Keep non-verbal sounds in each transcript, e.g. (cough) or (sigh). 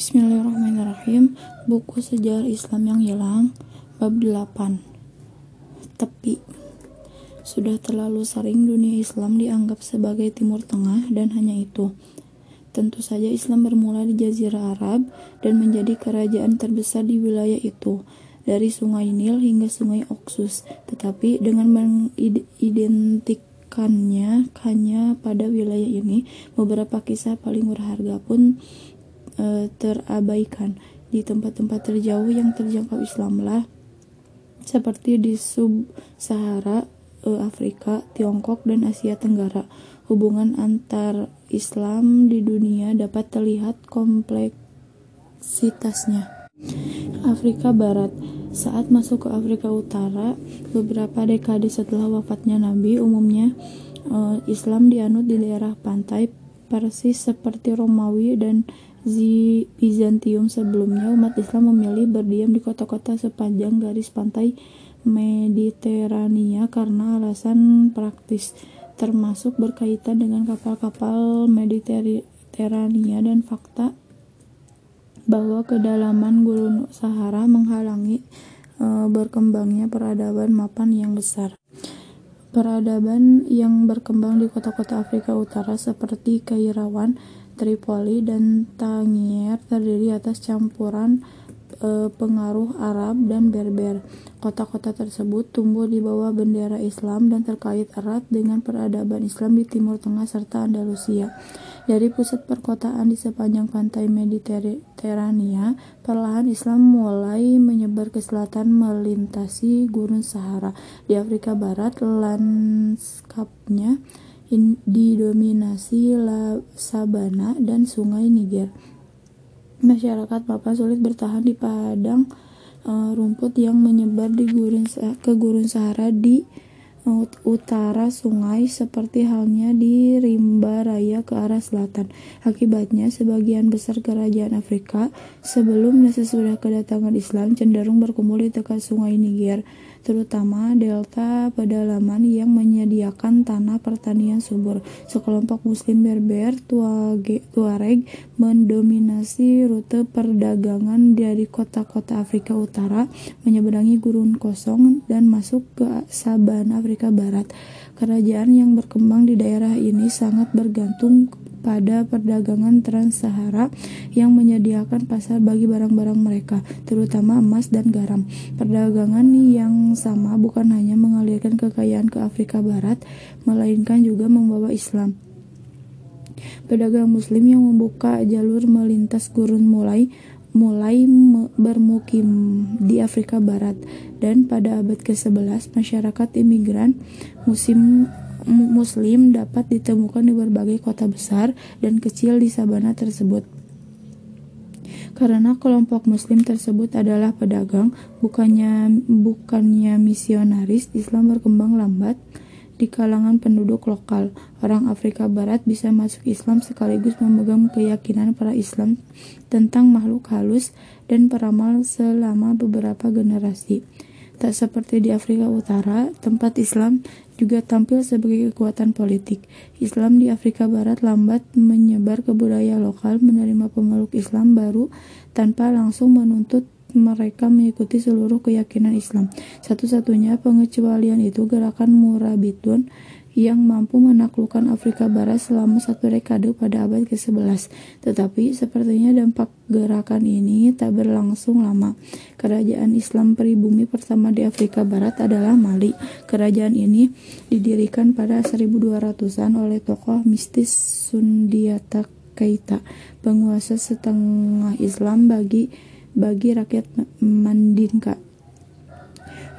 Bismillahirrahmanirrahim. Buku Sejarah Islam yang Hilang Bab 8 Tepi. Sudah terlalu sering dunia Islam dianggap sebagai Timur Tengah dan hanya itu. Tentu saja Islam bermula di Jazirah Arab dan menjadi kerajaan terbesar di wilayah itu dari Sungai Nil hingga Sungai Oksus. Tetapi dengan mengidentikannya hanya pada wilayah ini beberapa kisah paling berharga pun e, terabaikan di tempat-tempat terjauh yang terjangkau Islamlah seperti di sub-Sahara e, Afrika, Tiongkok, dan Asia Tenggara. Hubungan antar Islam di dunia dapat terlihat kompleksitasnya. Afrika Barat saat masuk ke Afrika Utara, beberapa dekade setelah wafatnya Nabi, umumnya e, Islam dianut di daerah pantai persis seperti Romawi dan Bizantium sebelumnya, umat Islam memilih berdiam di kota-kota sepanjang garis pantai Mediterania karena alasan praktis, termasuk berkaitan dengan kapal-kapal Mediterania dan fakta bahwa kedalaman gurun Sahara menghalangi e, berkembangnya peradaban mapan yang besar. Peradaban yang berkembang di kota-kota Afrika Utara seperti Kairawan Tripoli dan Tangier terdiri atas campuran e, pengaruh Arab dan Berber. Kota-kota tersebut tumbuh di bawah bendera Islam dan terkait erat dengan peradaban Islam di Timur Tengah serta Andalusia. Dari pusat perkotaan di sepanjang pantai Mediterania, perlahan Islam mulai menyebar ke selatan melintasi Gurun Sahara. Di Afrika Barat, lanskapnya didominasi la sabana dan sungai Niger. Masyarakat Papua sulit bertahan di padang uh, rumput yang menyebar di gurun ke gurun Sahara di uh, utara sungai seperti halnya di rimba raya ke arah selatan. Akibatnya, sebagian besar kerajaan Afrika sebelum dan sesudah kedatangan Islam cenderung berkumpul di dekat sungai Niger terutama delta pedalaman yang menyediakan tanah pertanian subur. Sekelompok muslim Berber Tuareg mendominasi rute perdagangan dari kota-kota Afrika Utara, menyeberangi gurun kosong dan masuk ke Sabana Afrika Barat. Kerajaan yang berkembang di daerah ini sangat bergantung pada perdagangan Trans-Sahara yang menyediakan pasar bagi barang-barang mereka, terutama emas dan garam. Perdagangan yang sama bukan hanya mengalirkan kekayaan ke Afrika Barat, melainkan juga membawa Islam. Pedagang muslim yang membuka jalur melintas gurun mulai mulai bermukim di Afrika Barat dan pada abad ke-11 masyarakat imigran musim muslim dapat ditemukan di berbagai kota besar dan kecil di sabana tersebut. Karena kelompok muslim tersebut adalah pedagang, bukannya bukannya misionaris, Islam berkembang lambat di kalangan penduduk lokal. Orang Afrika Barat bisa masuk Islam sekaligus memegang keyakinan para Islam tentang makhluk halus dan peramal selama beberapa generasi. Tak seperti di Afrika Utara, tempat Islam juga tampil sebagai kekuatan politik. Islam di Afrika Barat lambat menyebar ke budaya lokal, menerima pemeluk Islam baru tanpa langsung menuntut mereka mengikuti seluruh keyakinan Islam. Satu-satunya pengecualian itu gerakan Murabitun yang mampu menaklukkan Afrika Barat selama satu dekade pada abad ke-11. Tetapi sepertinya dampak gerakan ini tak berlangsung lama. Kerajaan Islam pribumi pertama di Afrika Barat adalah Mali. Kerajaan ini didirikan pada 1200-an oleh tokoh mistis Sundiata Keita, penguasa setengah Islam bagi bagi rakyat Mandinka.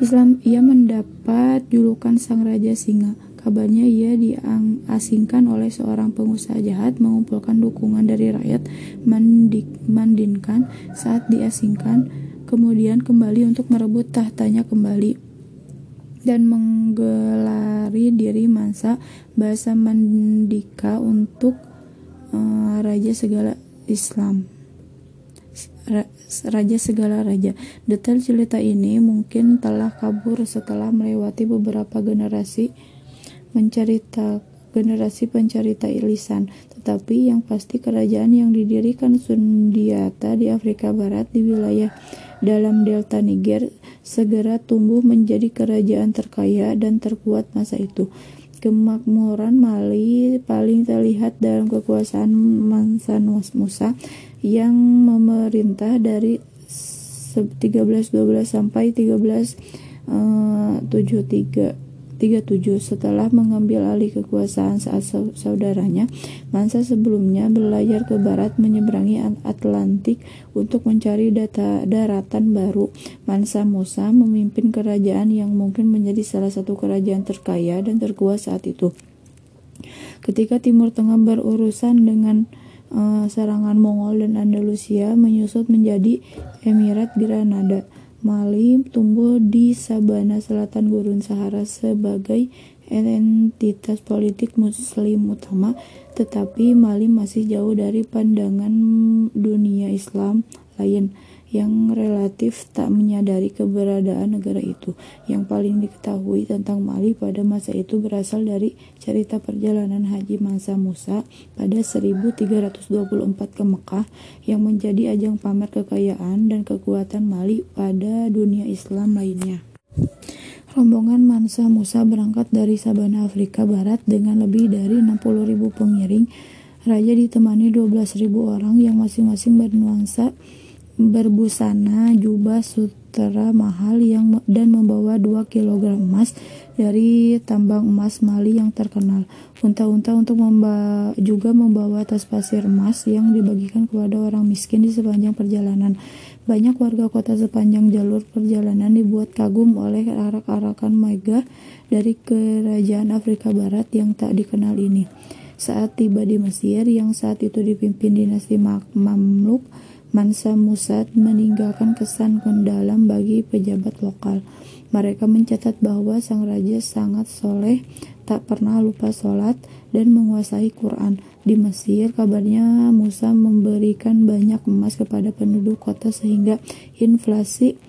Islam ia mendapat julukan Sang Raja Singa Kabarnya ia diasingkan oleh seorang pengusaha jahat mengumpulkan dukungan dari rakyat Mandik, Mandinkan saat diasingkan, kemudian kembali untuk merebut tahtanya kembali dan menggelari diri Mansa bahasa Mandika untuk uh, raja segala Islam. Raja segala raja. Detail cerita ini mungkin telah kabur setelah melewati beberapa generasi menceritakan generasi pencerita lisan. Tetapi yang pasti kerajaan yang didirikan Sundiata di Afrika Barat di wilayah dalam delta Niger segera tumbuh menjadi kerajaan terkaya dan terkuat masa itu. Kemakmuran Mali paling terlihat dalam kekuasaan Mansa Musa yang memerintah dari 1312 sampai 1373 37 setelah mengambil alih kekuasaan saat saudaranya Mansa sebelumnya berlayar ke barat menyeberangi Atlantik untuk mencari data daratan baru. Mansa Musa memimpin kerajaan yang mungkin menjadi salah satu kerajaan terkaya dan terkuat saat itu. Ketika Timur Tengah berurusan dengan uh, serangan Mongol dan Andalusia menyusut menjadi Emirat Granada. Mali tumbuh di sabana selatan Gurun Sahara sebagai entitas politik muslim utama, tetapi Mali masih jauh dari pandangan dunia Islam lain yang relatif tak menyadari keberadaan negara itu. Yang paling diketahui tentang Mali pada masa itu berasal dari cerita perjalanan Haji Mansa Musa pada 1324 ke Mekah yang menjadi ajang pamer kekayaan dan kekuatan Mali pada dunia Islam lainnya. Rombongan Mansa Musa berangkat dari Sabana Afrika Barat dengan lebih dari 60.000 pengiring. Raja ditemani 12.000 orang yang masing-masing bernuansa berbusana jubah sutera mahal yang dan membawa 2 kg emas dari tambang emas Mali yang terkenal. Unta-unta untuk memba juga membawa tas pasir emas yang dibagikan kepada orang miskin di sepanjang perjalanan. Banyak warga kota sepanjang jalur perjalanan dibuat kagum oleh arak-arakan megah dari kerajaan Afrika Barat yang tak dikenal ini. Saat tiba di Mesir yang saat itu dipimpin dinasti Mamluk, Mansa Musad meninggalkan kesan mendalam bagi pejabat lokal. Mereka mencatat bahwa sang raja sangat soleh, tak pernah lupa sholat, dan menguasai Quran. Di Mesir, kabarnya Musa memberikan banyak emas kepada penduduk kota sehingga inflasi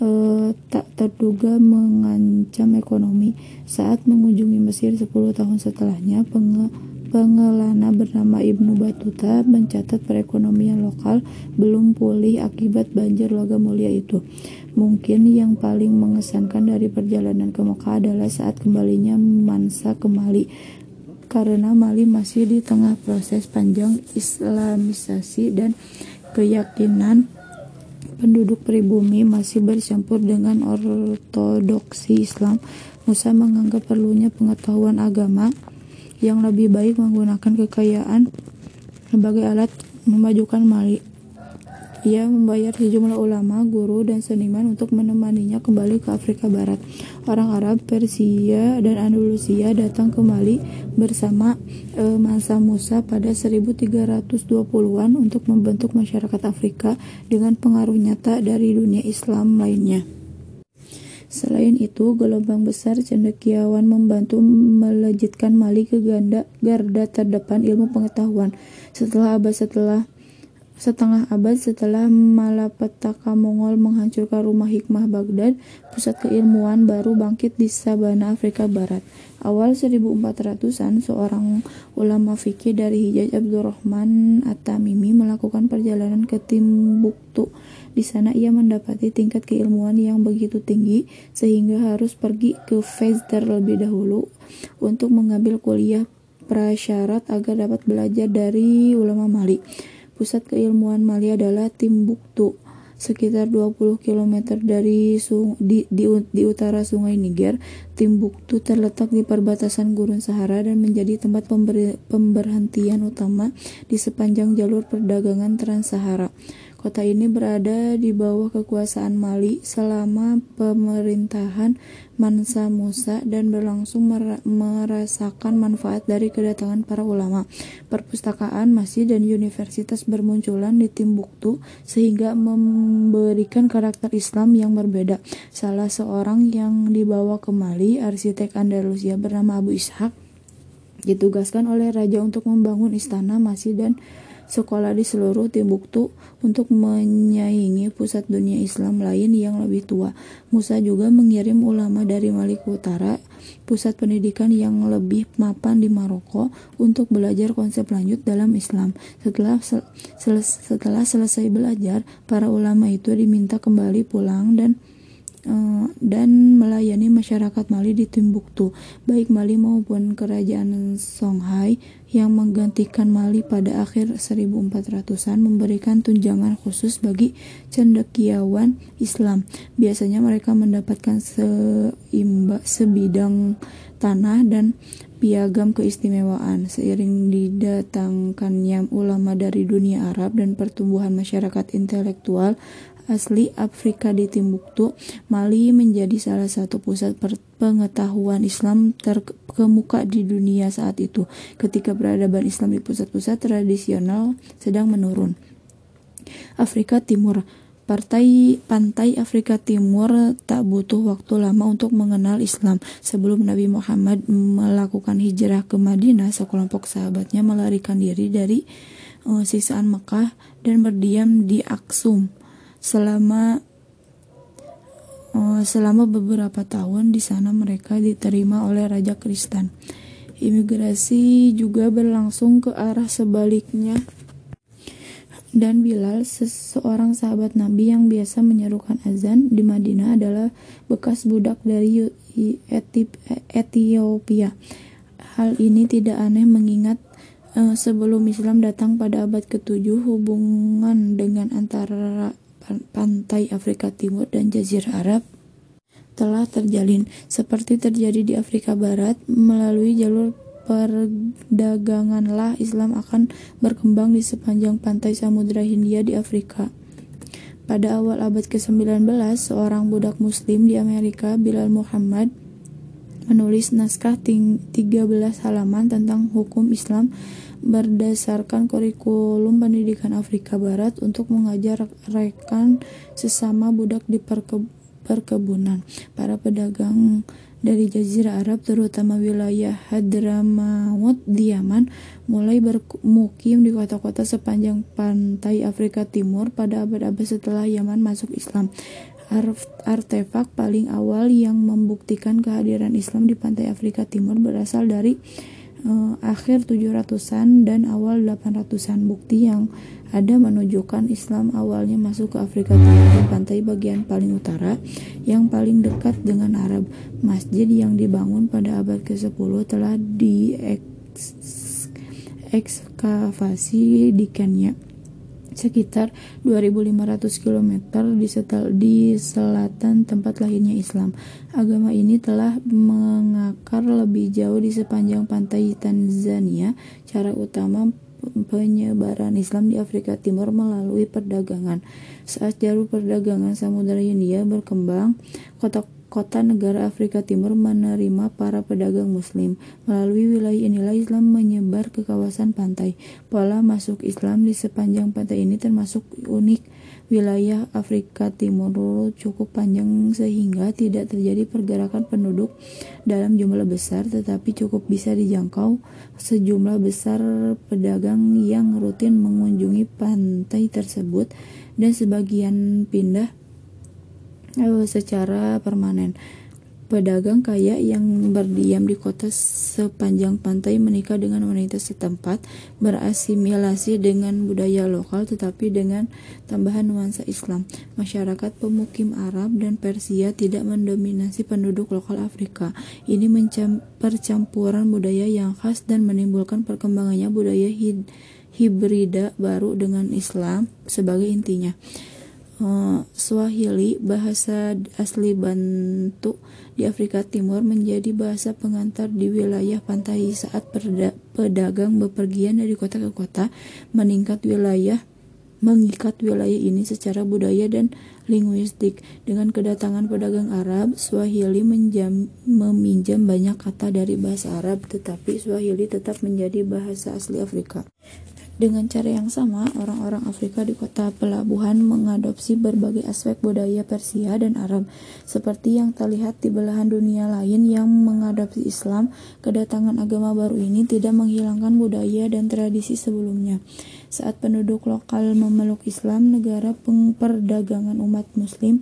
eh, tak terduga mengancam ekonomi. Saat mengunjungi Mesir 10 tahun setelahnya, Pengelana bernama Ibnu Batuta mencatat perekonomian lokal belum pulih akibat banjir logam mulia itu. Mungkin yang paling mengesankan dari perjalanan ke Mekah adalah saat kembalinya Mansa ke Mali karena Mali masih di tengah proses panjang islamisasi dan keyakinan penduduk pribumi masih bercampur dengan ortodoksi Islam. Musa menganggap perlunya pengetahuan agama yang lebih baik menggunakan kekayaan sebagai alat memajukan Mali. Ia membayar sejumlah ulama, guru, dan seniman untuk menemaninya kembali ke Afrika Barat. Orang Arab, Persia, dan Andalusia datang ke Mali bersama e, Mansa Musa pada 1320-an untuk membentuk masyarakat Afrika dengan pengaruh nyata dari dunia Islam lainnya. Selain itu, gelombang besar cendekiawan membantu melejitkan Mali ke ganda garda terdepan ilmu pengetahuan. Setelah abad setelah setengah abad setelah malapetaka Mongol menghancurkan rumah hikmah Baghdad, pusat keilmuan baru bangkit di Sabana Afrika Barat. Awal 1400-an, seorang ulama fikih dari Hijaz Abdurrahman At-Tamimi melakukan perjalanan ke Timbuktu di sana ia mendapati tingkat keilmuan yang begitu tinggi sehingga harus pergi ke Fez terlebih dahulu untuk mengambil kuliah prasyarat agar dapat belajar dari ulama Mali. Pusat keilmuan Mali adalah Timbuktu, sekitar 20 km dari sung, di, di, di utara sungai Niger. Timbuktu terletak di perbatasan Gurun Sahara dan menjadi tempat pember, pemberhentian utama di sepanjang jalur perdagangan Trans-Sahara. Kota ini berada di bawah kekuasaan Mali selama pemerintahan Mansa Musa dan berlangsung merasakan manfaat dari kedatangan para ulama. Perpustakaan, masjid, dan universitas bermunculan di Timbuktu sehingga memberikan karakter Islam yang berbeda. Salah seorang yang dibawa ke Mali, arsitek Andalusia bernama Abu Ishaq, ditugaskan oleh raja untuk membangun istana, masjid, dan sekolah di seluruh Timbuktu untuk menyaingi pusat dunia Islam lain yang lebih tua. Musa juga mengirim ulama dari Maluku Utara, pusat pendidikan yang lebih mapan di Maroko, untuk belajar konsep lanjut dalam Islam. Setelah sel setelah selesai belajar, para ulama itu diminta kembali pulang dan dan melayani masyarakat Mali di Timbuktu, baik Mali maupun kerajaan Songhai yang menggantikan Mali pada akhir 1400-an memberikan tunjangan khusus bagi cendekiawan Islam. Biasanya mereka mendapatkan seimba, sebidang tanah dan piagam keistimewaan seiring didatangkannya ulama dari dunia Arab dan pertumbuhan masyarakat intelektual asli Afrika di Timbuktu, Mali menjadi salah satu pusat pengetahuan Islam terkemuka di dunia saat itu, ketika peradaban Islam di pusat-pusat tradisional sedang menurun. Afrika Timur Partai Pantai Afrika Timur tak butuh waktu lama untuk mengenal Islam. Sebelum Nabi Muhammad melakukan hijrah ke Madinah, sekelompok sahabatnya melarikan diri dari uh, sisaan Mekah dan berdiam di Aksum selama uh, selama beberapa tahun di sana mereka diterima oleh raja Kristen. Imigrasi juga berlangsung ke arah sebaliknya. Dan Bilal, seseorang sahabat Nabi yang biasa menyerukan azan di Madinah adalah bekas budak dari Ethiopia. Hal ini tidak aneh mengingat uh, sebelum Islam datang pada abad ke-7 hubungan dengan antara pantai Afrika Timur dan Jazirah Arab telah terjalin seperti terjadi di Afrika Barat melalui jalur perdaganganlah Islam akan berkembang di sepanjang pantai Samudra Hindia di Afrika. Pada awal abad ke-19, seorang budak muslim di Amerika, Bilal Muhammad, menulis naskah 13 halaman tentang hukum Islam berdasarkan kurikulum pendidikan Afrika Barat untuk mengajar rekan sesama budak di perke perkebunan. Para pedagang dari Jazirah Arab terutama wilayah Hadramaut di Yaman mulai bermukim di kota-kota sepanjang pantai Afrika Timur pada abad-abad setelah Yaman masuk Islam. Artefak paling awal yang membuktikan kehadiran Islam di pantai Afrika Timur berasal dari uh, akhir 700-an dan awal 800-an bukti yang ada menunjukkan Islam awalnya masuk ke Afrika Timur di pantai bagian paling utara yang paling dekat dengan Arab. Masjid yang dibangun pada abad ke-10 telah diekskavasi di Kenya sekitar 2.500 km di, setel, di selatan tempat lahirnya Islam. Agama ini telah mengakar lebih jauh di sepanjang pantai Tanzania. Cara utama penyebaran Islam di Afrika Timur melalui perdagangan. Saat jalur perdagangan Samudra Hindia berkembang, kota kota negara Afrika Timur menerima para pedagang muslim. Melalui wilayah inilah Islam menyebar ke kawasan pantai. Pola masuk Islam di sepanjang pantai ini termasuk unik. Wilayah Afrika Timur cukup panjang sehingga tidak terjadi pergerakan penduduk dalam jumlah besar tetapi cukup bisa dijangkau sejumlah besar pedagang yang rutin mengunjungi pantai tersebut dan sebagian pindah uh, secara permanen. Pedagang kaya yang berdiam di kota sepanjang pantai menikah dengan wanita setempat, berasimilasi dengan budaya lokal tetapi dengan tambahan nuansa Islam. Masyarakat pemukim Arab dan Persia tidak mendominasi penduduk lokal Afrika. Ini percampuran budaya yang khas dan menimbulkan perkembangannya budaya hibrida baru dengan Islam sebagai intinya. Eh, Swahili, bahasa asli Bantu di Afrika Timur, menjadi bahasa pengantar di wilayah pantai saat pedagang bepergian dari kota ke kota, meningkat wilayah mengikat wilayah ini secara budaya dan linguistik. Dengan kedatangan pedagang Arab, Swahili menjam, meminjam banyak kata dari bahasa Arab, tetapi Swahili tetap menjadi bahasa asli Afrika. Dengan cara yang sama, orang-orang Afrika di kota pelabuhan mengadopsi berbagai aspek budaya Persia dan Arab, seperti yang terlihat di belahan dunia lain yang mengadopsi Islam. Kedatangan agama baru ini tidak menghilangkan budaya dan tradisi sebelumnya. Saat penduduk lokal memeluk Islam, negara perdagangan umat Muslim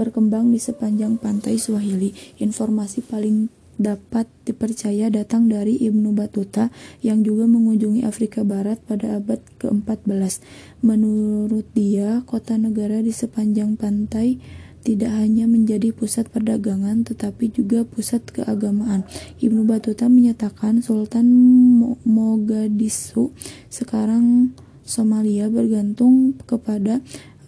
berkembang di sepanjang pantai Swahili. Informasi paling dapat dipercaya datang dari Ibnu Batuta yang juga mengunjungi Afrika Barat pada abad ke-14. Menurut dia, kota negara di sepanjang pantai tidak hanya menjadi pusat perdagangan tetapi juga pusat keagamaan. Ibnu Batuta menyatakan Sultan Mogadishu sekarang Somalia bergantung kepada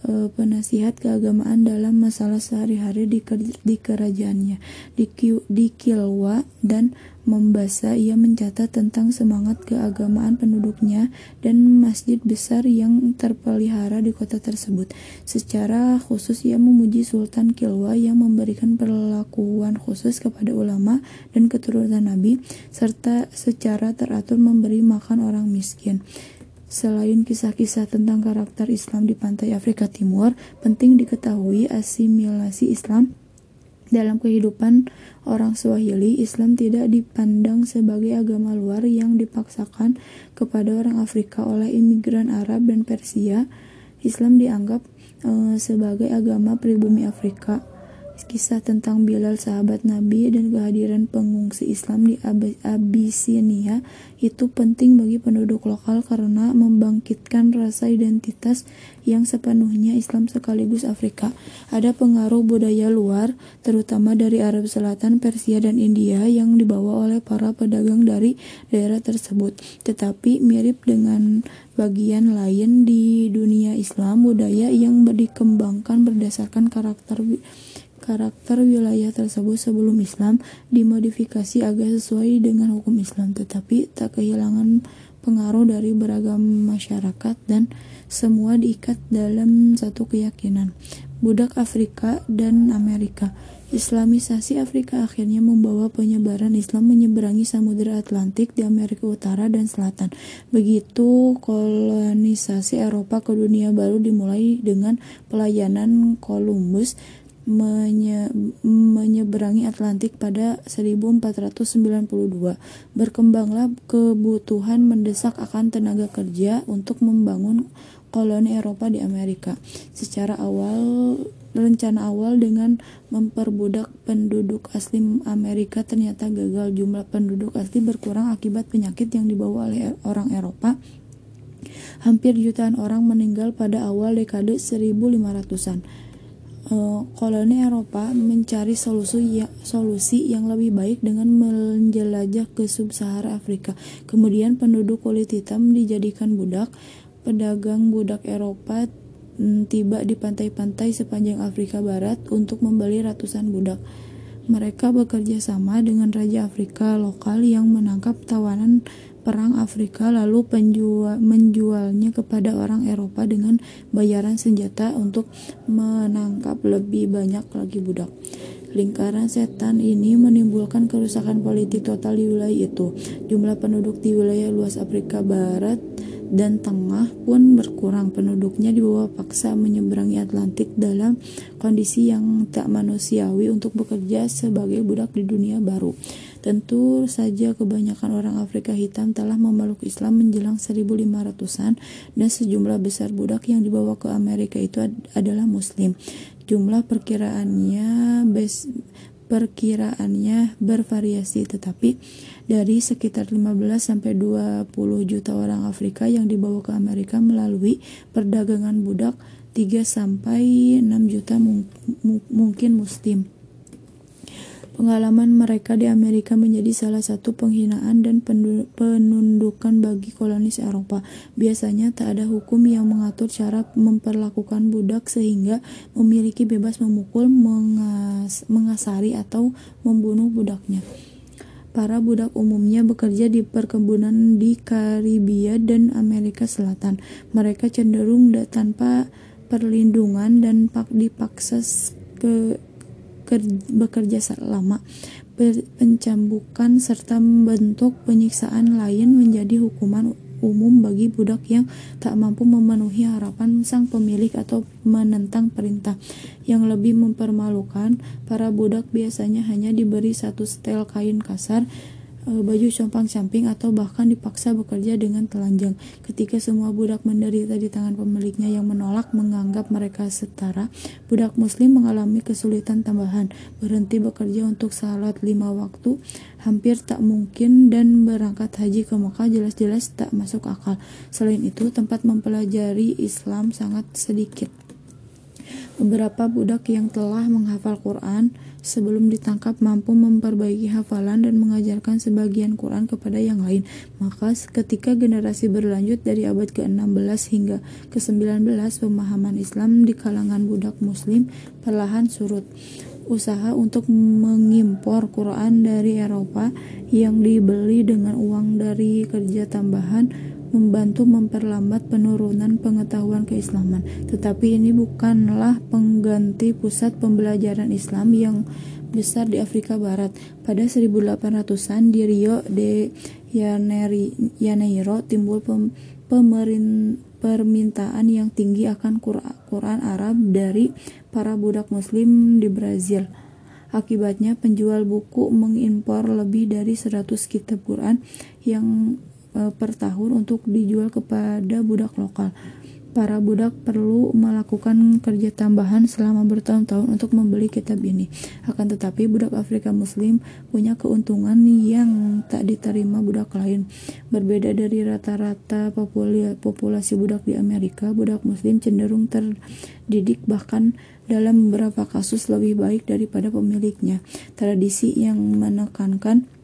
e, penasihat keagamaan dalam masalah sehari-hari di, di kerajaannya. Di, di Kilwa dan Mombasa, ia mencatat tentang semangat keagamaan penduduknya dan masjid besar yang terpelihara di kota tersebut. Secara khusus, ia memuji Sultan Kilwa yang memberikan perlakuan khusus kepada ulama dan keturunan Nabi, serta secara teratur memberi makan orang miskin. Selain kisah-kisah tentang karakter Islam di pantai Afrika Timur, penting diketahui asimilasi Islam dalam kehidupan orang Swahili, Islam tidak dipandang sebagai agama luar yang dipaksakan kepada orang Afrika oleh imigran Arab dan Persia. Islam dianggap e, sebagai agama pribumi Afrika kisah tentang Bilal sahabat Nabi dan kehadiran pengungsi Islam di Abyssinia itu penting bagi penduduk lokal karena membangkitkan rasa identitas yang sepenuhnya Islam sekaligus Afrika. Ada pengaruh budaya luar, terutama dari Arab Selatan, Persia, dan India yang dibawa oleh para pedagang dari daerah tersebut. Tetapi mirip dengan bagian lain di dunia Islam, budaya yang dikembangkan berdasarkan karakter karakter wilayah tersebut sebelum Islam dimodifikasi agak sesuai dengan hukum Islam tetapi tak kehilangan pengaruh dari beragam masyarakat dan semua diikat dalam satu keyakinan budak Afrika dan Amerika Islamisasi Afrika akhirnya membawa penyebaran Islam menyeberangi Samudera Atlantik di Amerika Utara dan Selatan. Begitu kolonisasi Eropa ke dunia baru dimulai dengan pelayanan Columbus menye menyeberangi Atlantik pada 1492. Berkembanglah kebutuhan mendesak akan tenaga kerja untuk membangun koloni Eropa di Amerika. Secara awal rencana awal dengan memperbudak penduduk asli Amerika ternyata gagal. Jumlah penduduk asli berkurang akibat penyakit yang dibawa oleh orang Eropa. Hampir jutaan orang meninggal pada awal dekade 1500-an Eh, koloni Eropa mencari solusi ya, solusi yang lebih baik dengan menjelajah ke sub-Sahara Afrika. Kemudian penduduk kulit hitam dijadikan budak. Pedagang budak Eropa mm, tiba di pantai-pantai sepanjang Afrika Barat untuk membeli ratusan budak. Mereka bekerja sama dengan raja Afrika lokal yang menangkap tawanan perang Afrika lalu penjual, menjualnya kepada orang Eropa dengan bayaran senjata untuk menangkap lebih banyak lagi budak. Lingkaran setan ini menimbulkan kerusakan politik total di wilayah itu. Jumlah penduduk di wilayah luas Afrika Barat dan Tengah pun berkurang. Penduduknya dibawa paksa menyeberangi Atlantik dalam kondisi yang tak manusiawi untuk bekerja sebagai budak di dunia baru. Tentu saja kebanyakan orang Afrika hitam telah memeluk Islam menjelang 1500-an dan sejumlah besar budak yang dibawa ke Amerika itu ad adalah muslim. Jumlah perkiraannya bes perkiraannya bervariasi tetapi dari sekitar 15 sampai 20 juta orang Afrika yang dibawa ke Amerika melalui perdagangan budak 3 sampai 6 juta mung mungkin muslim. Pengalaman mereka di Amerika menjadi salah satu penghinaan dan penundukan bagi kolonis Eropa. Biasanya tak ada hukum yang mengatur cara memperlakukan budak sehingga memiliki bebas memukul, mengas mengasari atau membunuh budaknya. Para budak umumnya bekerja di perkebunan di Karibia dan Amerika Selatan. Mereka cenderung tanpa perlindungan dan dipaksa ke bekerja lama, pencambukan serta bentuk penyiksaan lain menjadi hukuman umum bagi budak yang tak mampu memenuhi harapan sang pemilik atau menentang perintah. Yang lebih mempermalukan, para budak biasanya hanya diberi satu setel kain kasar baju compang-camping atau bahkan dipaksa bekerja dengan telanjang. Ketika semua budak menderita di tangan pemiliknya yang menolak menganggap mereka setara, budak muslim mengalami kesulitan tambahan. Berhenti bekerja untuk salat lima waktu hampir tak mungkin dan berangkat haji ke Mekah jelas-jelas tak masuk akal. Selain itu, tempat mempelajari Islam sangat sedikit. Beberapa budak yang telah menghafal Quran sebelum ditangkap mampu memperbaiki hafalan dan mengajarkan sebagian Quran kepada yang lain. Maka ketika generasi berlanjut dari abad ke-16 hingga ke-19, pemahaman Islam di kalangan budak muslim perlahan surut. Usaha untuk mengimpor Quran dari Eropa yang dibeli dengan uang dari kerja tambahan membantu memperlambat penurunan pengetahuan keislaman. Tetapi ini bukanlah pengganti pusat pembelajaran Islam yang besar di Afrika Barat. Pada 1800-an di Rio de Janeiro timbul pem, permintaan yang tinggi akan Quran Arab dari para budak muslim di Brazil. Akibatnya penjual buku mengimpor lebih dari 100 kitab Quran yang per tahun untuk dijual kepada budak lokal. Para budak perlu melakukan kerja tambahan selama bertahun-tahun untuk membeli kitab ini. Akan tetapi, budak Afrika Muslim punya keuntungan yang tak diterima budak lain. Berbeda dari rata-rata populasi budak di Amerika, budak Muslim cenderung terdidik bahkan dalam beberapa kasus lebih baik daripada pemiliknya. Tradisi yang menekankan Eh,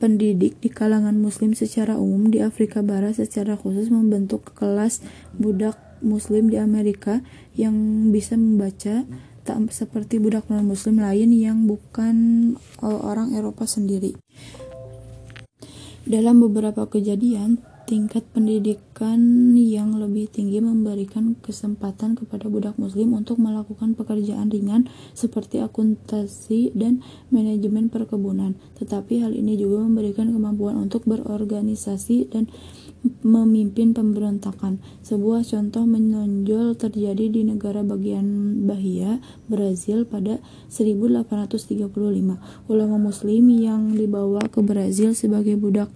pendidik di kalangan muslim secara umum di Afrika Barat secara khusus membentuk kelas budak muslim di Amerika yang bisa membaca tak seperti budak non muslim lain yang bukan eh, orang Eropa sendiri. Dalam beberapa kejadian, tingkat pendidikan yang lebih tinggi memberikan kesempatan kepada budak muslim untuk melakukan pekerjaan ringan seperti akuntansi dan manajemen perkebunan. Tetapi hal ini juga memberikan kemampuan untuk berorganisasi dan memimpin pemberontakan. Sebuah contoh menonjol terjadi di negara bagian Bahia, Brazil pada 1835. Ulama muslim yang dibawa ke Brazil sebagai budak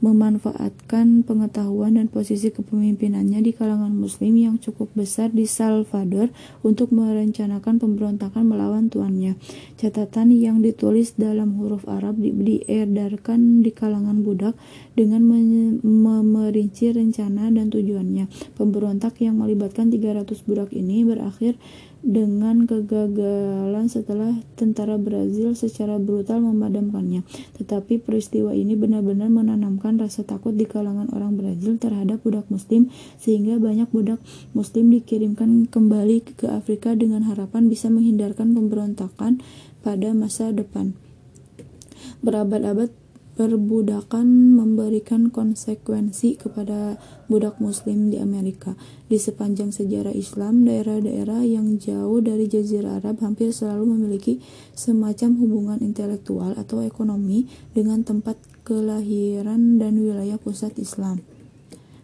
memanfaatkan pengetahuan dan posisi kepemimpinannya di kalangan muslim yang cukup besar di Salvador untuk merencanakan pemberontakan melawan tuannya. Catatan yang ditulis dalam huruf Arab diedarkan di kalangan budak dengan memerinci rencana dan tujuannya. Pemberontak yang melibatkan 300 budak ini berakhir dengan kegagalan setelah tentara Brazil secara brutal memadamkannya. Tetapi peristiwa ini benar-benar menanamkan rasa takut di kalangan orang Brazil terhadap budak muslim sehingga banyak budak muslim dikirimkan kembali ke Afrika dengan harapan bisa menghindarkan pemberontakan pada masa depan. Berabad-abad perbudakan memberikan konsekuensi kepada budak muslim di Amerika. Di sepanjang sejarah Islam, daerah-daerah yang jauh dari Jazirah Arab hampir selalu memiliki semacam hubungan intelektual atau ekonomi dengan tempat kelahiran dan wilayah pusat Islam.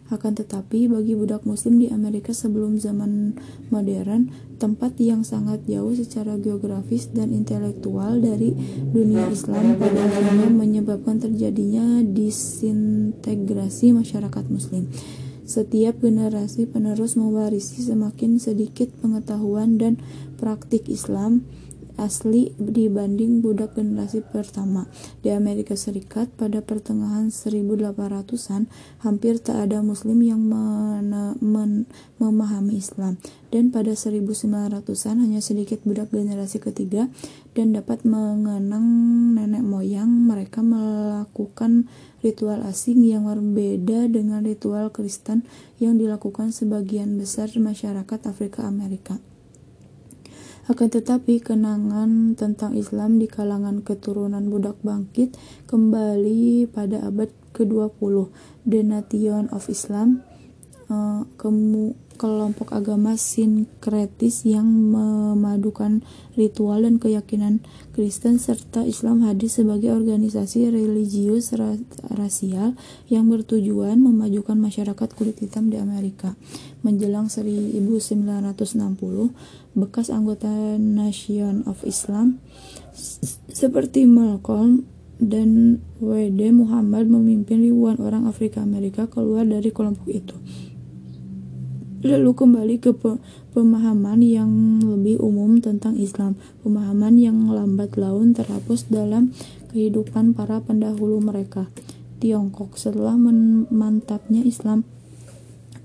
Akan tetapi, bagi budak muslim di Amerika sebelum zaman modern, tempat yang sangat jauh secara geografis dan intelektual dari dunia Islam pada akhirnya menyebabkan terjadinya disintegrasi masyarakat muslim. Setiap generasi penerus mewarisi semakin sedikit pengetahuan dan praktik Islam asli dibanding budak generasi pertama. Di Amerika Serikat pada pertengahan 1800-an hampir tak ada muslim yang memahami Islam dan pada 1900-an hanya sedikit budak generasi ketiga dan dapat mengenang nenek moyang mereka melakukan ritual asing yang berbeda dengan ritual Kristen yang dilakukan sebagian besar masyarakat Afrika Amerika. Akan tetapi, kenangan tentang Islam di kalangan keturunan budak bangkit kembali pada abad ke-20. The Nation of Islam kemu kelompok agama sinkretis yang memadukan ritual dan keyakinan Kristen serta Islam hadir sebagai organisasi religius rasial yang bertujuan memajukan masyarakat kulit hitam di Amerika. Menjelang 1960, bekas anggota Nation of Islam seperti Malcolm dan W.D. Muhammad memimpin ribuan orang Afrika Amerika keluar dari kelompok itu lalu kembali ke pemahaman yang lebih umum tentang Islam. Pemahaman yang lambat laun terhapus dalam kehidupan para pendahulu mereka. Tiongkok setelah mantapnya Islam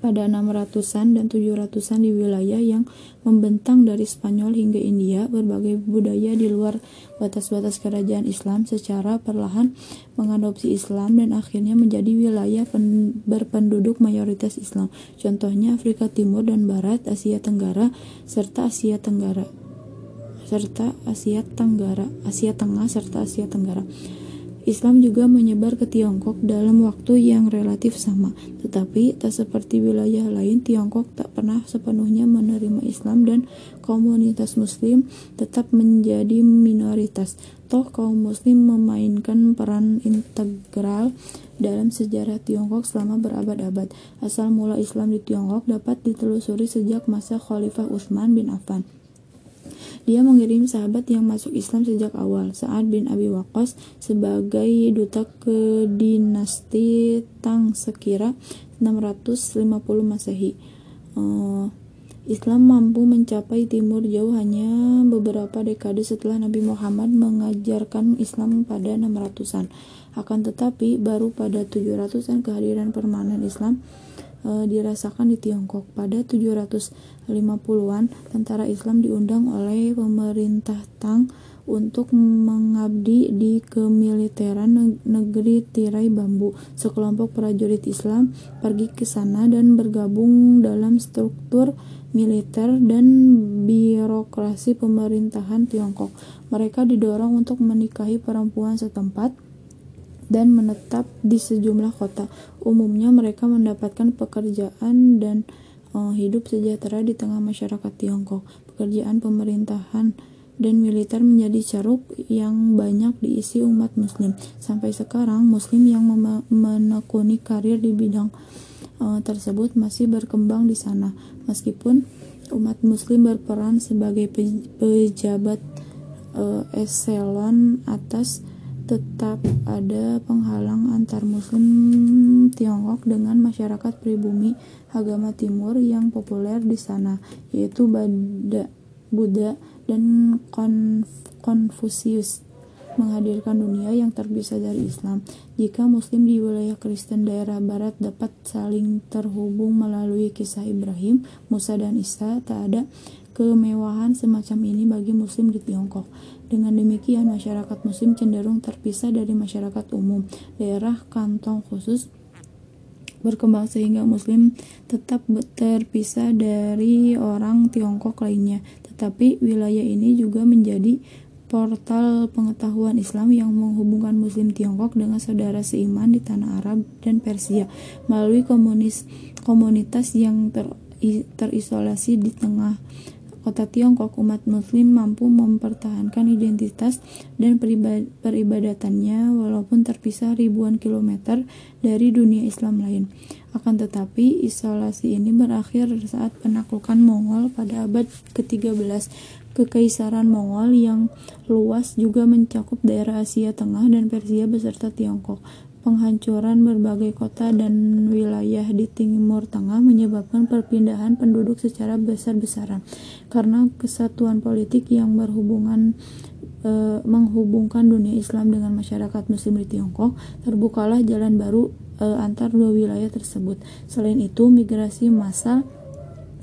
pada 600-an dan 700-an di wilayah yang membentang dari Spanyol hingga India, berbagai budaya di luar batas-batas kerajaan Islam secara perlahan mengadopsi Islam dan akhirnya menjadi wilayah berpenduduk mayoritas Islam. Contohnya Afrika Timur dan Barat, Asia Tenggara, serta Asia Tenggara serta Asia Tenggara, Asia Tengah serta Asia Tenggara. Islam juga menyebar ke Tiongkok dalam waktu yang relatif sama, tetapi tak seperti wilayah lain, Tiongkok tak pernah sepenuhnya menerima Islam dan komunitas Muslim tetap menjadi minoritas. Toh kaum Muslim memainkan peran integral dalam sejarah Tiongkok selama berabad-abad. Asal mula Islam di Tiongkok dapat ditelusuri sejak masa Khalifah Utsman bin Affan. Dia mengirim sahabat yang masuk Islam sejak awal, Sa'ad bin Abi Waqqas sebagai duta ke dinasti Tang sekira 650 Masehi. Uh, Islam mampu mencapai timur jauh hanya beberapa dekade setelah Nabi Muhammad mengajarkan Islam pada 600-an. Akan tetapi, baru pada 700-an kehadiran permanen Islam e, dirasakan di Tiongkok. Pada 750-an, tentara Islam diundang oleh pemerintah Tang untuk mengabdi di kemiliteran negeri tirai bambu. Sekelompok prajurit Islam pergi ke sana dan bergabung dalam struktur militer dan birokrasi pemerintahan Tiongkok. Mereka didorong untuk menikahi perempuan setempat dan menetap di sejumlah kota. Umumnya mereka mendapatkan pekerjaan dan uh, hidup sejahtera di tengah masyarakat Tiongkok. Pekerjaan pemerintahan dan militer menjadi caruk yang banyak diisi umat muslim. Sampai sekarang muslim yang menekuni karir di bidang uh, tersebut masih berkembang di sana. Meskipun umat muslim berperan sebagai pejabat uh, eselon atas tetap ada penghalang antar muslim Tiongkok dengan masyarakat pribumi agama timur yang populer di sana yaitu Bada, Buddha dan Konf Konfusius menghadirkan dunia yang terpisah dari Islam. Jika Muslim di wilayah Kristen daerah Barat dapat saling terhubung melalui kisah Ibrahim, Musa, dan Isa, tak ada kemewahan semacam ini bagi Muslim di Tiongkok. Dengan demikian, masyarakat Muslim cenderung terpisah dari masyarakat umum. Daerah kantong khusus berkembang sehingga Muslim tetap terpisah dari orang Tiongkok lainnya. Tetapi wilayah ini juga menjadi portal pengetahuan Islam yang menghubungkan Muslim Tiongkok dengan saudara seiman di tanah Arab dan Persia melalui komunis komunitas yang ter, terisolasi di tengah kota Tiongkok, umat Muslim mampu mempertahankan identitas dan peribadatannya walaupun terpisah ribuan kilometer dari dunia Islam lain. Akan tetapi, isolasi ini berakhir saat penaklukan Mongol pada abad ke-13. Kekaisaran Mongol yang luas juga mencakup daerah Asia Tengah dan Persia beserta Tiongkok. Penghancuran berbagai kota dan wilayah di Timur Tengah menyebabkan perpindahan penduduk secara besar-besaran. Karena kesatuan politik yang berhubungan e, menghubungkan dunia Islam dengan masyarakat Muslim di Tiongkok, terbukalah jalan baru e, antar dua wilayah tersebut. Selain itu, migrasi massal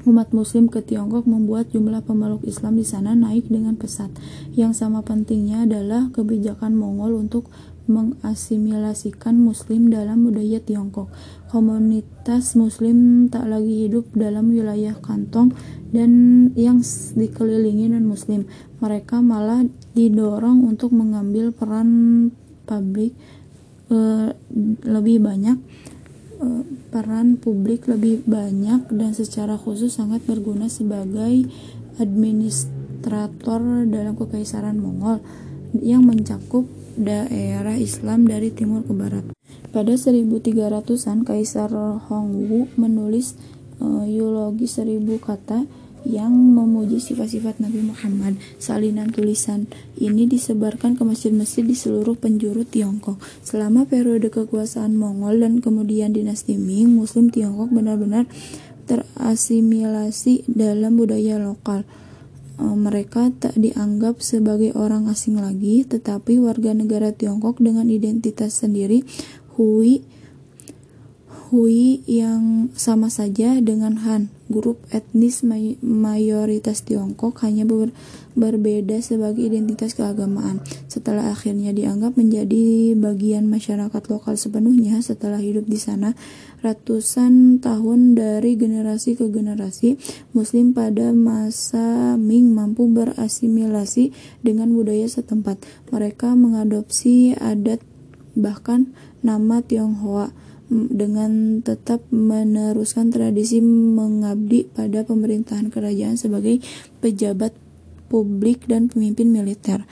umat muslim ke Tiongkok membuat jumlah pemeluk Islam di sana naik dengan pesat. Yang sama pentingnya adalah kebijakan Mongol untuk mengasimilasikan muslim dalam budaya Tiongkok. Komunitas muslim tak lagi hidup dalam wilayah kantong dan yang dikelilingi non muslim. Mereka malah didorong untuk mengambil peran publik e, lebih banyak uh, peran publik lebih banyak dan secara khusus sangat berguna sebagai administrator dalam kekaisaran Mongol yang mencakup daerah Islam dari timur ke barat. Pada 1300-an, Kaisar Hongwu menulis uh, eulogi seribu kata yang memuji sifat-sifat Nabi Muhammad. Salinan tulisan ini disebarkan ke masjid-masjid di seluruh penjuru Tiongkok. Selama periode kekuasaan Mongol dan kemudian dinasti Ming, Muslim Tiongkok benar-benar terasimilasi dalam budaya lokal. E, mereka tak dianggap sebagai orang asing lagi, tetapi warga negara Tiongkok dengan identitas sendiri, Hui, Hui yang sama saja dengan Han, grup etnis may mayoritas Tiongkok hanya ber berbeda sebagai identitas keagamaan. Setelah akhirnya dianggap menjadi bagian masyarakat lokal sepenuhnya setelah hidup di sana ratusan tahun dari generasi ke generasi, Muslim pada masa Ming mampu berasimilasi dengan budaya setempat. Mereka mengadopsi adat bahkan nama Tionghoa dengan tetap meneruskan tradisi mengabdi pada pemerintahan kerajaan sebagai pejabat publik dan pemimpin militer.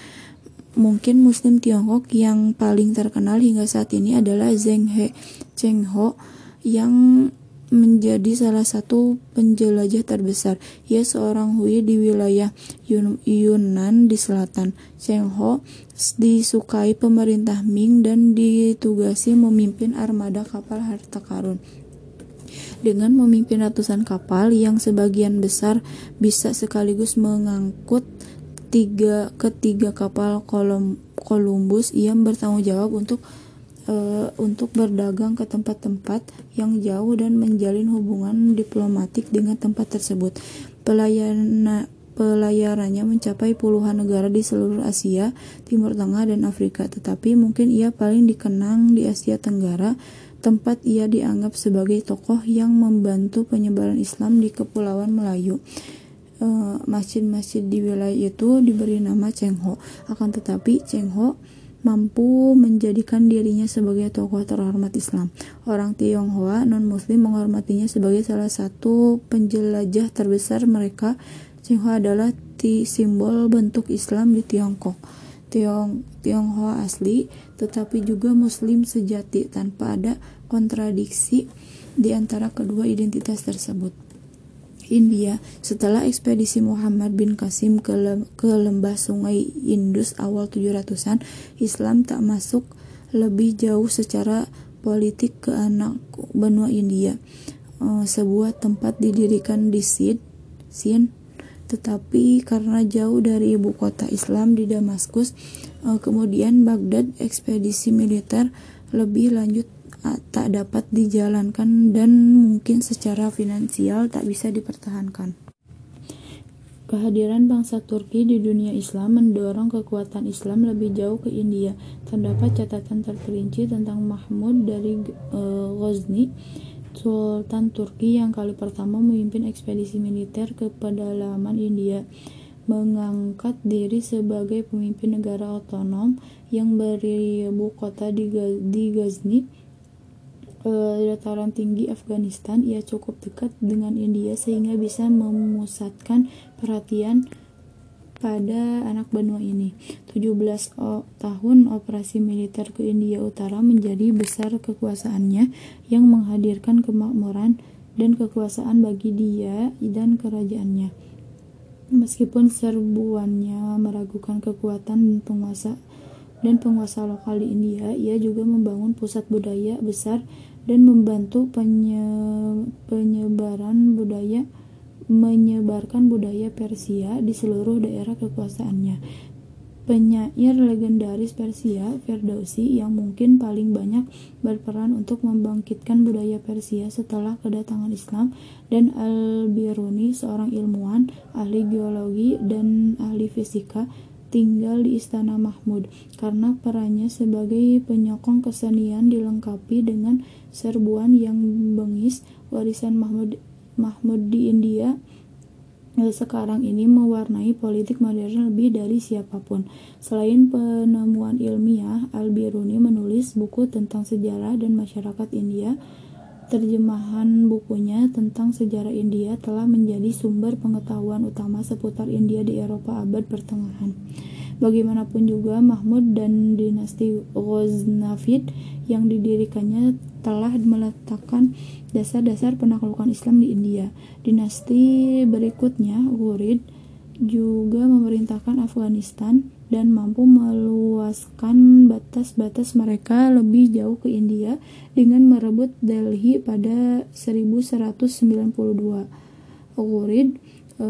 Mungkin Muslim Tiongkok yang paling terkenal hingga saat ini adalah Zheng He Cheng Ho yang menjadi salah satu penjelajah terbesar. Ia seorang Hui di wilayah Yun Yunnan di selatan. Cheng Ho disukai pemerintah Ming dan ditugasi memimpin armada kapal harta karun. Dengan memimpin ratusan kapal yang sebagian besar bisa sekaligus mengangkut tiga ketiga kapal Columbus, ia bertanggung jawab untuk uh, untuk berdagang ke tempat-tempat yang jauh dan menjalin hubungan diplomatik dengan tempat tersebut. Pelayanan pelayarannya mencapai puluhan negara di seluruh Asia, Timur Tengah, dan Afrika, tetapi mungkin ia paling dikenang di Asia Tenggara, tempat ia dianggap sebagai tokoh yang membantu penyebaran Islam di Kepulauan Melayu. Eh, masjid-masjid di wilayah itu diberi nama Cheng Ho. Akan tetapi Cheng Ho mampu menjadikan dirinya sebagai tokoh terhormat Islam. Orang Tionghoa non-Muslim menghormatinya sebagai salah satu penjelajah terbesar mereka. Tionghoa adalah ti simbol bentuk Islam di Tiongkok. Tiong Tionghoa asli, tetapi juga Muslim sejati tanpa ada kontradiksi di antara kedua identitas tersebut. India setelah ekspedisi Muhammad bin Qasim ke, ke lembah sungai Indus awal 700-an, Islam tak masuk lebih jauh secara politik ke anak benua India. Uh, sebuah tempat didirikan di Sid, Sin, tetapi karena jauh dari ibu kota Islam di Damaskus, uh, kemudian Baghdad ekspedisi militer lebih lanjut tak dapat dijalankan dan mungkin secara finansial tak bisa dipertahankan. Kehadiran bangsa Turki di dunia Islam mendorong kekuatan Islam lebih jauh ke India. Terdapat catatan terperinci tentang Mahmud dari e, Ghazni, Sultan Turki yang kali pertama memimpin ekspedisi militer ke pedalaman India, mengangkat diri sebagai pemimpin negara otonom yang beribu kota di, di Ghazni dataran tinggi Afghanistan, ia cukup dekat dengan India sehingga bisa memusatkan perhatian pada anak benua ini. 17 tahun operasi militer ke India Utara menjadi besar kekuasaannya yang menghadirkan kemakmuran dan kekuasaan bagi dia dan kerajaannya. Meskipun serbuannya meragukan kekuatan penguasa dan penguasa lokal di India, ia juga membangun pusat budaya besar dan membantu penye, penyebaran budaya menyebarkan budaya Persia di seluruh daerah kekuasaannya. Penyair legendaris Persia, Ferdowsi, yang mungkin paling banyak berperan untuk membangkitkan budaya Persia setelah kedatangan Islam, dan Al-Biruni, seorang ilmuwan, ahli geologi, dan ahli fisika, tinggal di Istana Mahmud karena perannya sebagai penyokong kesenian dilengkapi dengan serbuan yang bengis warisan Mahmud Mahmud di India eh, sekarang ini mewarnai politik modern lebih dari siapa pun. Selain penemuan ilmiah, Al-Biruni menulis buku tentang sejarah dan masyarakat India Terjemahan bukunya tentang sejarah India telah menjadi sumber pengetahuan utama seputar India di Eropa abad pertengahan. Bagaimanapun juga, Mahmud dan dinasti Ghaznavid yang didirikannya telah meletakkan dasar-dasar penaklukan Islam di India. Dinasti berikutnya, Ghurid, juga memerintahkan Afghanistan dan mampu meluaskan batas-batas mereka lebih jauh ke India dengan merebut Delhi pada 1192. Ghurid e,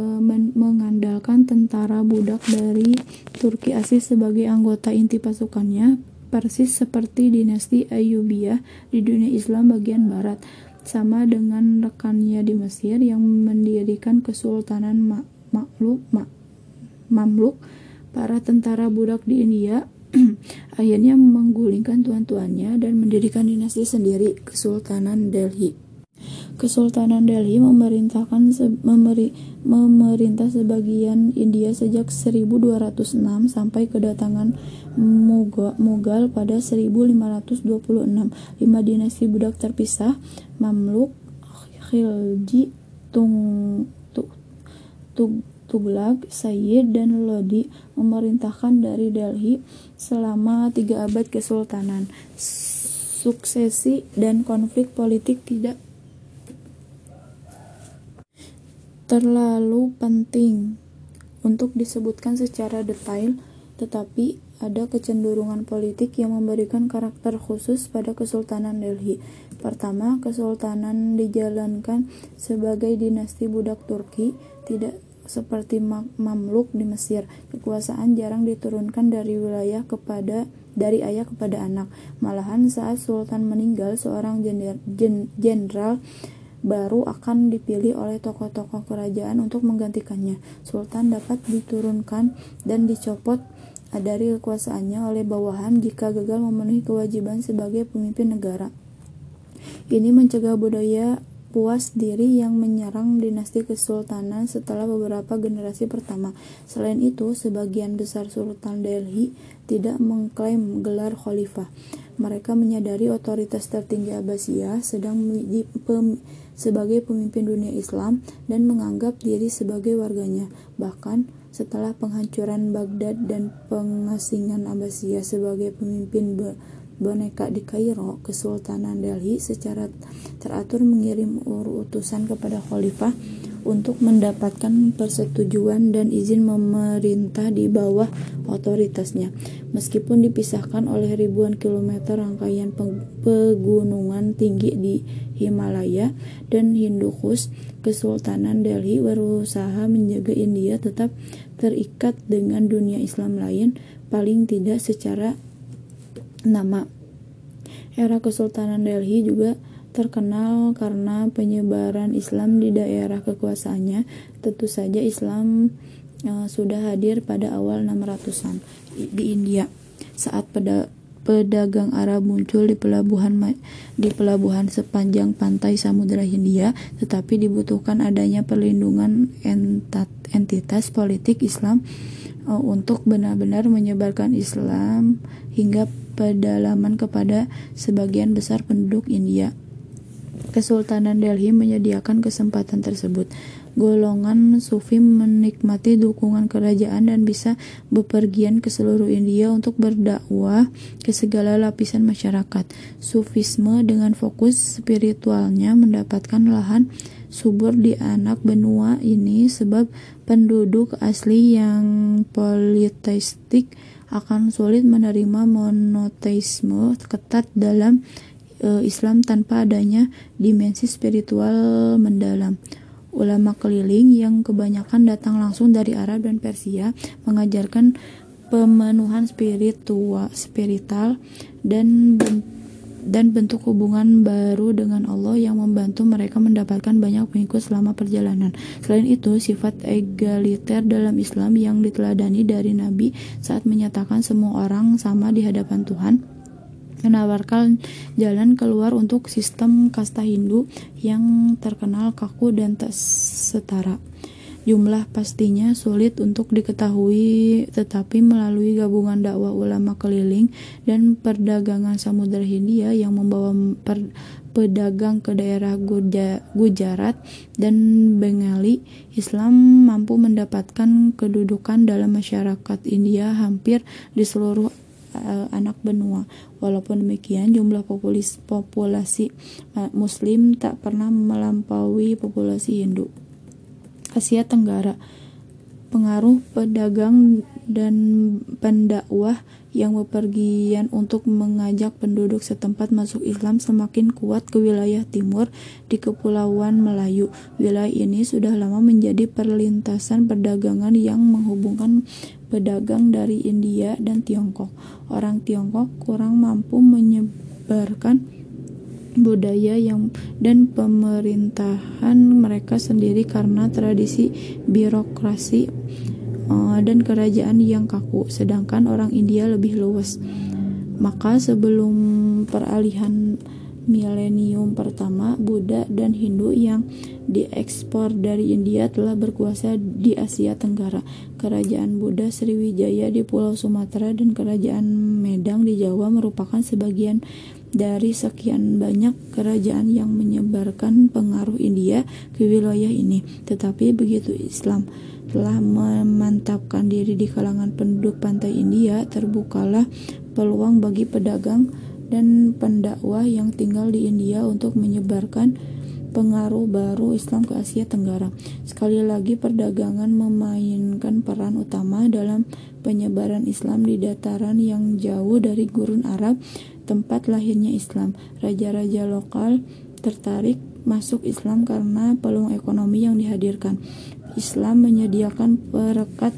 mengandalkan tentara budak dari Turki asli sebagai anggota inti pasukannya, persis seperti dinasti Ayyubiyah di dunia Islam bagian barat, sama dengan rekannya di Mesir yang mendirikan Kesultanan Ma Makluk, Ma Mamluk, para tentara budak di India (clears throat) akhirnya menggulingkan tuan-tuannya dan mendirikan dinasti sendiri, Kesultanan Delhi. Kesultanan Delhi memerintahkan se memeri memerintah sebagian India sejak 1206 sampai kedatangan Mughal pada 1526. Lima dinasti budak terpisah, Mamluk, Khilji, Tung, Tughlaq, Sayyid, dan Lodi memerintahkan dari Delhi selama tiga abad kesultanan. Suksesi dan konflik politik tidak terlalu penting untuk disebutkan secara detail, tetapi ada kecenderungan politik yang memberikan karakter khusus pada Kesultanan Delhi. Pertama, kesultanan dijalankan sebagai dinasti budak Turki, tidak seperti Mamluk di Mesir. Kekuasaan jarang diturunkan dari wilayah kepada dari ayah kepada anak. Malahan saat sultan meninggal, seorang jenderal baru akan dipilih oleh tokoh-tokoh kerajaan untuk menggantikannya. Sultan dapat diturunkan dan dicopot dari kekuasaannya oleh bawahan jika gagal memenuhi kewajiban sebagai pemimpin negara. Ini mencegah budaya puas diri yang menyerang dinasti kesultanan setelah beberapa generasi pertama. Selain itu, sebagian besar Sultan Delhi tidak mengklaim gelar khalifah. Mereka menyadari otoritas tertinggi Abbasiyah sedang pem, sebagai pemimpin dunia Islam dan menganggap diri sebagai warganya. Bahkan setelah penghancuran Baghdad dan pengasingan Abbasiyah sebagai pemimpin boneka di Kairo, Kesultanan Delhi secara teratur mengirim utusan kepada khalifah untuk mendapatkan persetujuan dan izin memerintah di bawah otoritasnya. Meskipun dipisahkan oleh ribuan kilometer rangkaian pegunungan tinggi di Himalaya dan Hindukush, Kesultanan Delhi berusaha menjaga India tetap terikat dengan dunia Islam lain, paling tidak secara Nama era Kesultanan Delhi juga terkenal karena penyebaran Islam di daerah kekuasaannya. Tentu saja Islam uh, sudah hadir pada awal 600-an di India saat pada pedagang Arab muncul di pelabuhan di pelabuhan sepanjang pantai Samudra Hindia, tetapi dibutuhkan adanya perlindungan entitas politik Islam uh, untuk benar-benar menyebarkan Islam hingga pedalaman kepada sebagian besar penduduk India. Kesultanan Delhi menyediakan kesempatan tersebut. Golongan Sufi menikmati dukungan kerajaan dan bisa bepergian ke seluruh India untuk berdakwah ke segala lapisan masyarakat. Sufisme dengan fokus spiritualnya mendapatkan lahan subur di anak benua ini sebab penduduk asli yang politeistik akan sulit menerima monoteisme ketat dalam e, Islam tanpa adanya dimensi spiritual mendalam. Ulama keliling yang kebanyakan datang langsung dari Arab dan Persia mengajarkan pemenuhan spiritual, spiritual dan bentuk dan bentuk hubungan baru dengan Allah yang membantu mereka mendapatkan banyak pengikut selama perjalanan. Selain itu, sifat egaliter dalam Islam yang diteladani dari Nabi saat menyatakan semua orang sama di hadapan Tuhan menawarkan jalan keluar untuk sistem kasta Hindu yang terkenal kaku dan tak setara. Jumlah pastinya sulit untuk diketahui, tetapi melalui gabungan dakwah ulama keliling dan perdagangan Samudra Hindia yang membawa per, pedagang ke daerah Gujarat dan Bengali, Islam mampu mendapatkan kedudukan dalam masyarakat India hampir di seluruh uh, anak benua. Walaupun demikian, jumlah populasi, populasi uh, Muslim tak pernah melampaui populasi Hindu. Asia Tenggara. Pengaruh pedagang dan pendakwah yang bepergian untuk mengajak penduduk setempat masuk Islam semakin kuat ke wilayah timur di Kepulauan Melayu. Wilayah ini sudah lama menjadi perlintasan perdagangan yang menghubungkan pedagang dari India dan Tiongkok. Orang Tiongkok kurang mampu menyebarkan budaya yang dan pemerintahan mereka sendiri karena tradisi birokrasi uh, dan kerajaan yang kaku, sedangkan orang India lebih luas. Maka sebelum peralihan milenium pertama, Buddha dan Hindu yang diekspor dari India telah berkuasa di Asia Tenggara. Kerajaan Buddha Sriwijaya di Pulau Sumatera dan Kerajaan Medang di Jawa merupakan sebagian dari sekian banyak kerajaan yang menyebarkan pengaruh India ke wilayah ini. Tetapi begitu Islam telah memantapkan diri di kalangan penduduk pantai India, terbukalah peluang bagi pedagang dan pendakwah yang tinggal di India untuk menyebarkan pengaruh baru Islam ke Asia Tenggara. Sekali lagi perdagangan memainkan peran utama dalam penyebaran Islam di dataran yang jauh dari gurun Arab tempat lahirnya Islam. Raja-raja lokal tertarik masuk Islam karena peluang ekonomi yang dihadirkan. Islam menyediakan perekat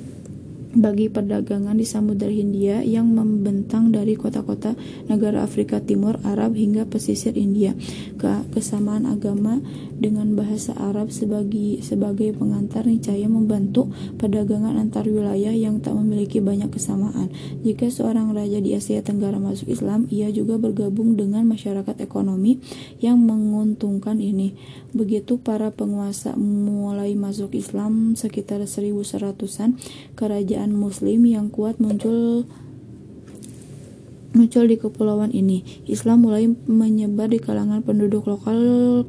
bagi perdagangan di Samudra Hindia yang membentang dari kota-kota negara Afrika Timur, Arab hingga pesisir India. Kesamaan agama dengan bahasa Arab sebagai sebagai pengantar niscaya membantu perdagangan antar wilayah yang tak memiliki banyak kesamaan. Jika seorang raja di Asia Tenggara masuk Islam, ia juga bergabung dengan masyarakat ekonomi yang menguntungkan ini. Begitu para penguasa mulai masuk Islam sekitar 1100-an, kerajaan muslim yang kuat muncul muncul di kepulauan ini. Islam mulai menyebar di kalangan penduduk lokal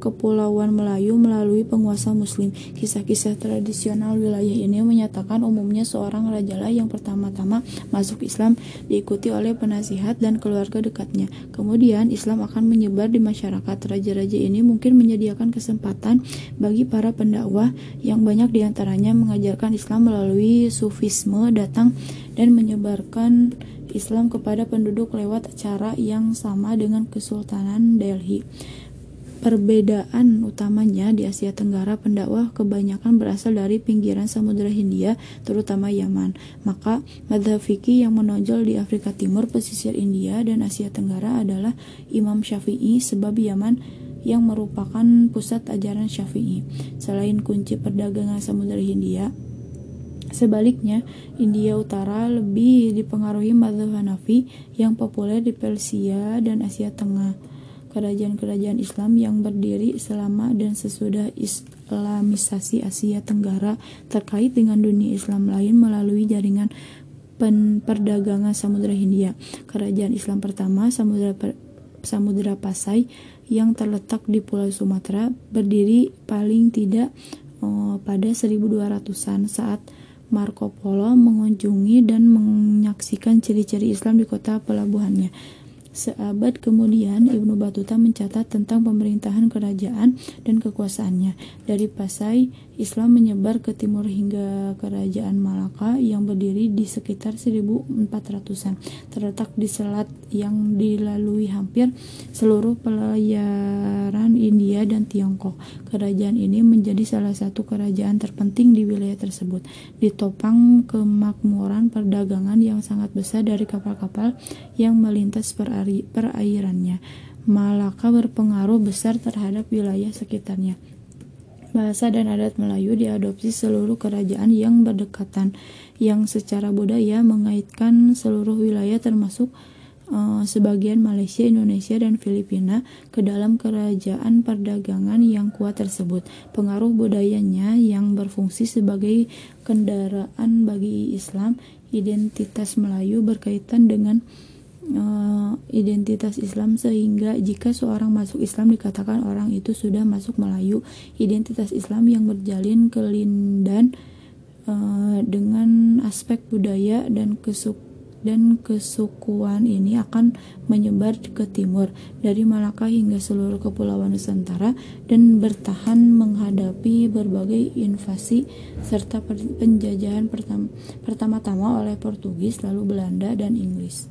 Kepulauan Melayu melalui penguasa Muslim. Kisah-kisah tradisional wilayah ini menyatakan umumnya seorang rajalah yang pertama-tama masuk Islam diikuti oleh penasihat dan keluarga dekatnya. Kemudian Islam akan menyebar di masyarakat. Raja-raja ini mungkin menyediakan kesempatan bagi para pendakwah yang banyak di antaranya mengajarkan Islam melalui sufisme datang dan menyebarkan Islam kepada penduduk lewat cara yang sama dengan Kesultanan Delhi. Perbedaan utamanya di Asia Tenggara pendakwah kebanyakan berasal dari pinggiran Samudra Hindia, terutama Yaman. Maka madhab fikih yang menonjol di Afrika Timur, pesisir India, dan Asia Tenggara adalah Imam Syafi'i sebab Yaman yang merupakan pusat ajaran Syafi'i. Selain kunci perdagangan Samudra Hindia, Sebaliknya, India Utara lebih dipengaruhi mazhab Hanafi yang populer di Persia dan Asia Tengah. Kerajaan-kerajaan Islam yang berdiri selama dan sesudah Islamisasi Asia Tenggara terkait dengan dunia Islam lain melalui jaringan perdagangan Samudra Hindia. Kerajaan Islam pertama Samudra Samudra Pasai yang terletak di Pulau Sumatera berdiri paling tidak oh, pada 1200-an saat Marco Polo mengunjungi dan menyaksikan ciri-ciri Islam di kota pelabuhannya. Seabad kemudian, Ibnu Batuta mencatat tentang pemerintahan kerajaan dan kekuasaannya. Dari Pasai, Islam menyebar ke timur hingga kerajaan Malaka yang berdiri di sekitar 1400-an. Terletak di selat yang dilalui hampir seluruh pelayaran India dan Tiongkok. Kerajaan ini menjadi salah satu kerajaan terpenting di wilayah tersebut. Ditopang kemakmuran perdagangan yang sangat besar dari kapal-kapal yang melintas per perairannya. Malaka berpengaruh besar terhadap wilayah sekitarnya. Bahasa dan adat Melayu diadopsi seluruh kerajaan yang berdekatan, yang secara budaya mengaitkan seluruh wilayah termasuk uh, sebagian Malaysia, Indonesia, dan Filipina ke dalam kerajaan perdagangan yang kuat tersebut. Pengaruh budayanya yang berfungsi sebagai kendaraan bagi Islam, identitas Melayu berkaitan dengan uh, identitas Islam sehingga jika seorang masuk Islam dikatakan orang itu sudah masuk Melayu identitas Islam yang berjalin kelindan uh, dengan aspek budaya dan kesuk dan kesukuan ini akan menyebar ke timur dari Malaka hingga seluruh kepulauan Nusantara dan bertahan menghadapi berbagai invasi serta penjajahan pertama-tama oleh Portugis lalu Belanda dan Inggris.